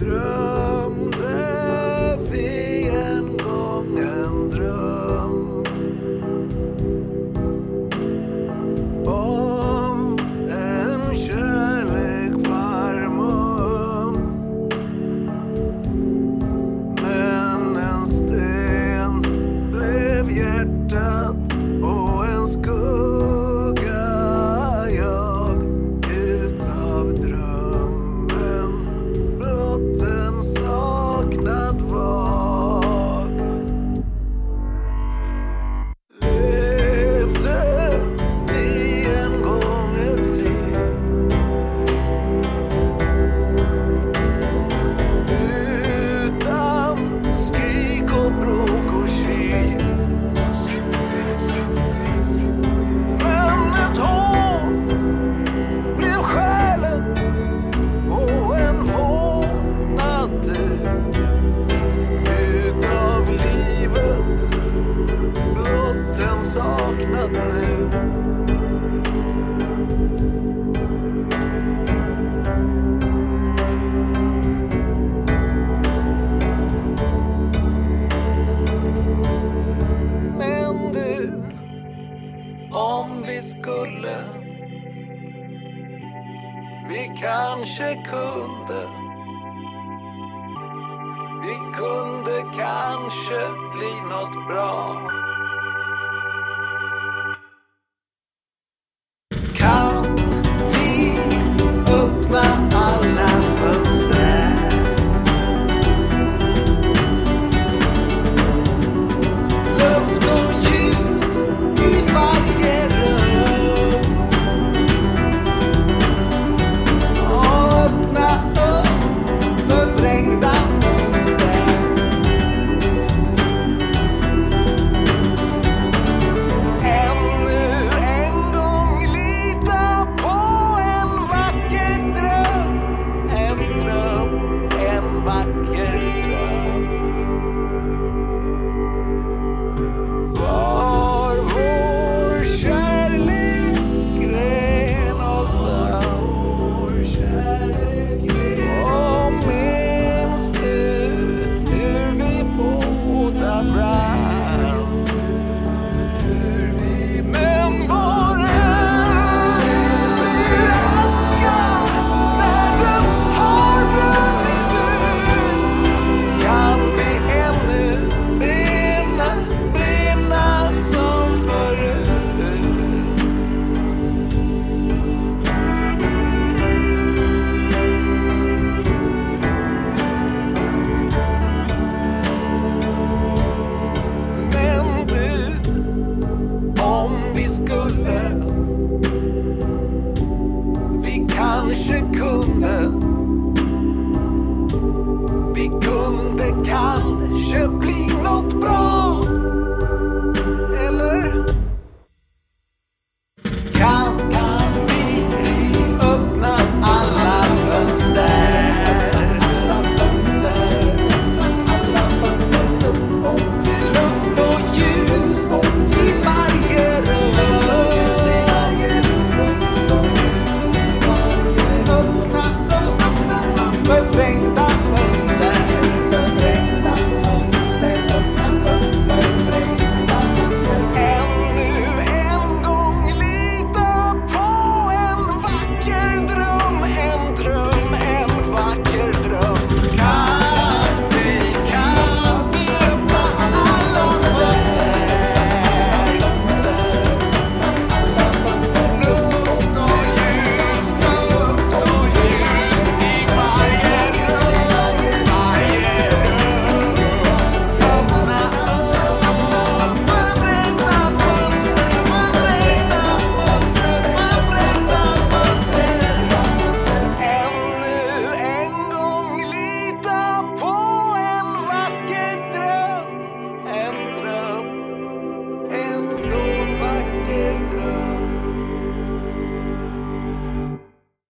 Drömde vi en gång en dröm. Om en kärlek varm och öm Men en sten blev hjärtat kanske kunde Vi kunde kanske bli nåt bra.